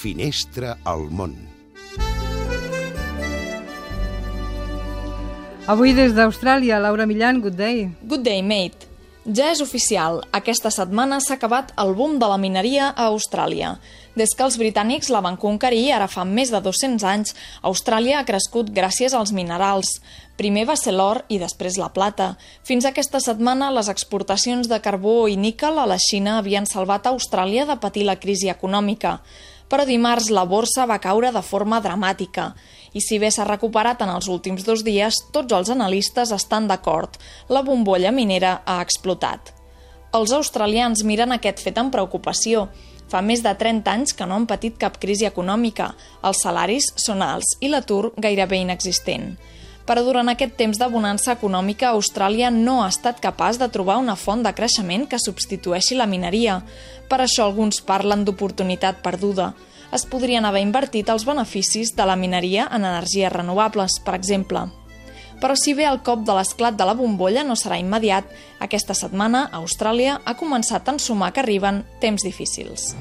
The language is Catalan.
Finestra al món. Avui des d'Austràlia, Laura Millan, good day. Good day, mate. Ja és oficial, aquesta setmana s'ha acabat el boom de la mineria a Austràlia. Des que els britànics la van conquerir, ara fa més de 200 anys, Austràlia ha crescut gràcies als minerals. Primer va ser l'or i després la plata. Fins aquesta setmana, les exportacions de carbó i níquel a la Xina havien salvat a Austràlia de patir la crisi econòmica però dimarts la borsa va caure de forma dramàtica. I si bé s'ha recuperat en els últims dos dies, tots els analistes estan d'acord. La bombolla minera ha explotat. Els australians miren aquest fet amb preocupació. Fa més de 30 anys que no han patit cap crisi econòmica, els salaris són alts i l'atur gairebé inexistent però durant aquest temps de bonança econòmica Austràlia no ha estat capaç de trobar una font de creixement que substitueixi la mineria. Per això alguns parlen d'oportunitat perduda. Es podrien haver invertit els beneficis de la mineria en energies renovables, per exemple. Però si bé el cop de l'esclat de la bombolla no serà immediat, aquesta setmana Austràlia ha començat a ensumar que arriben temps difícils.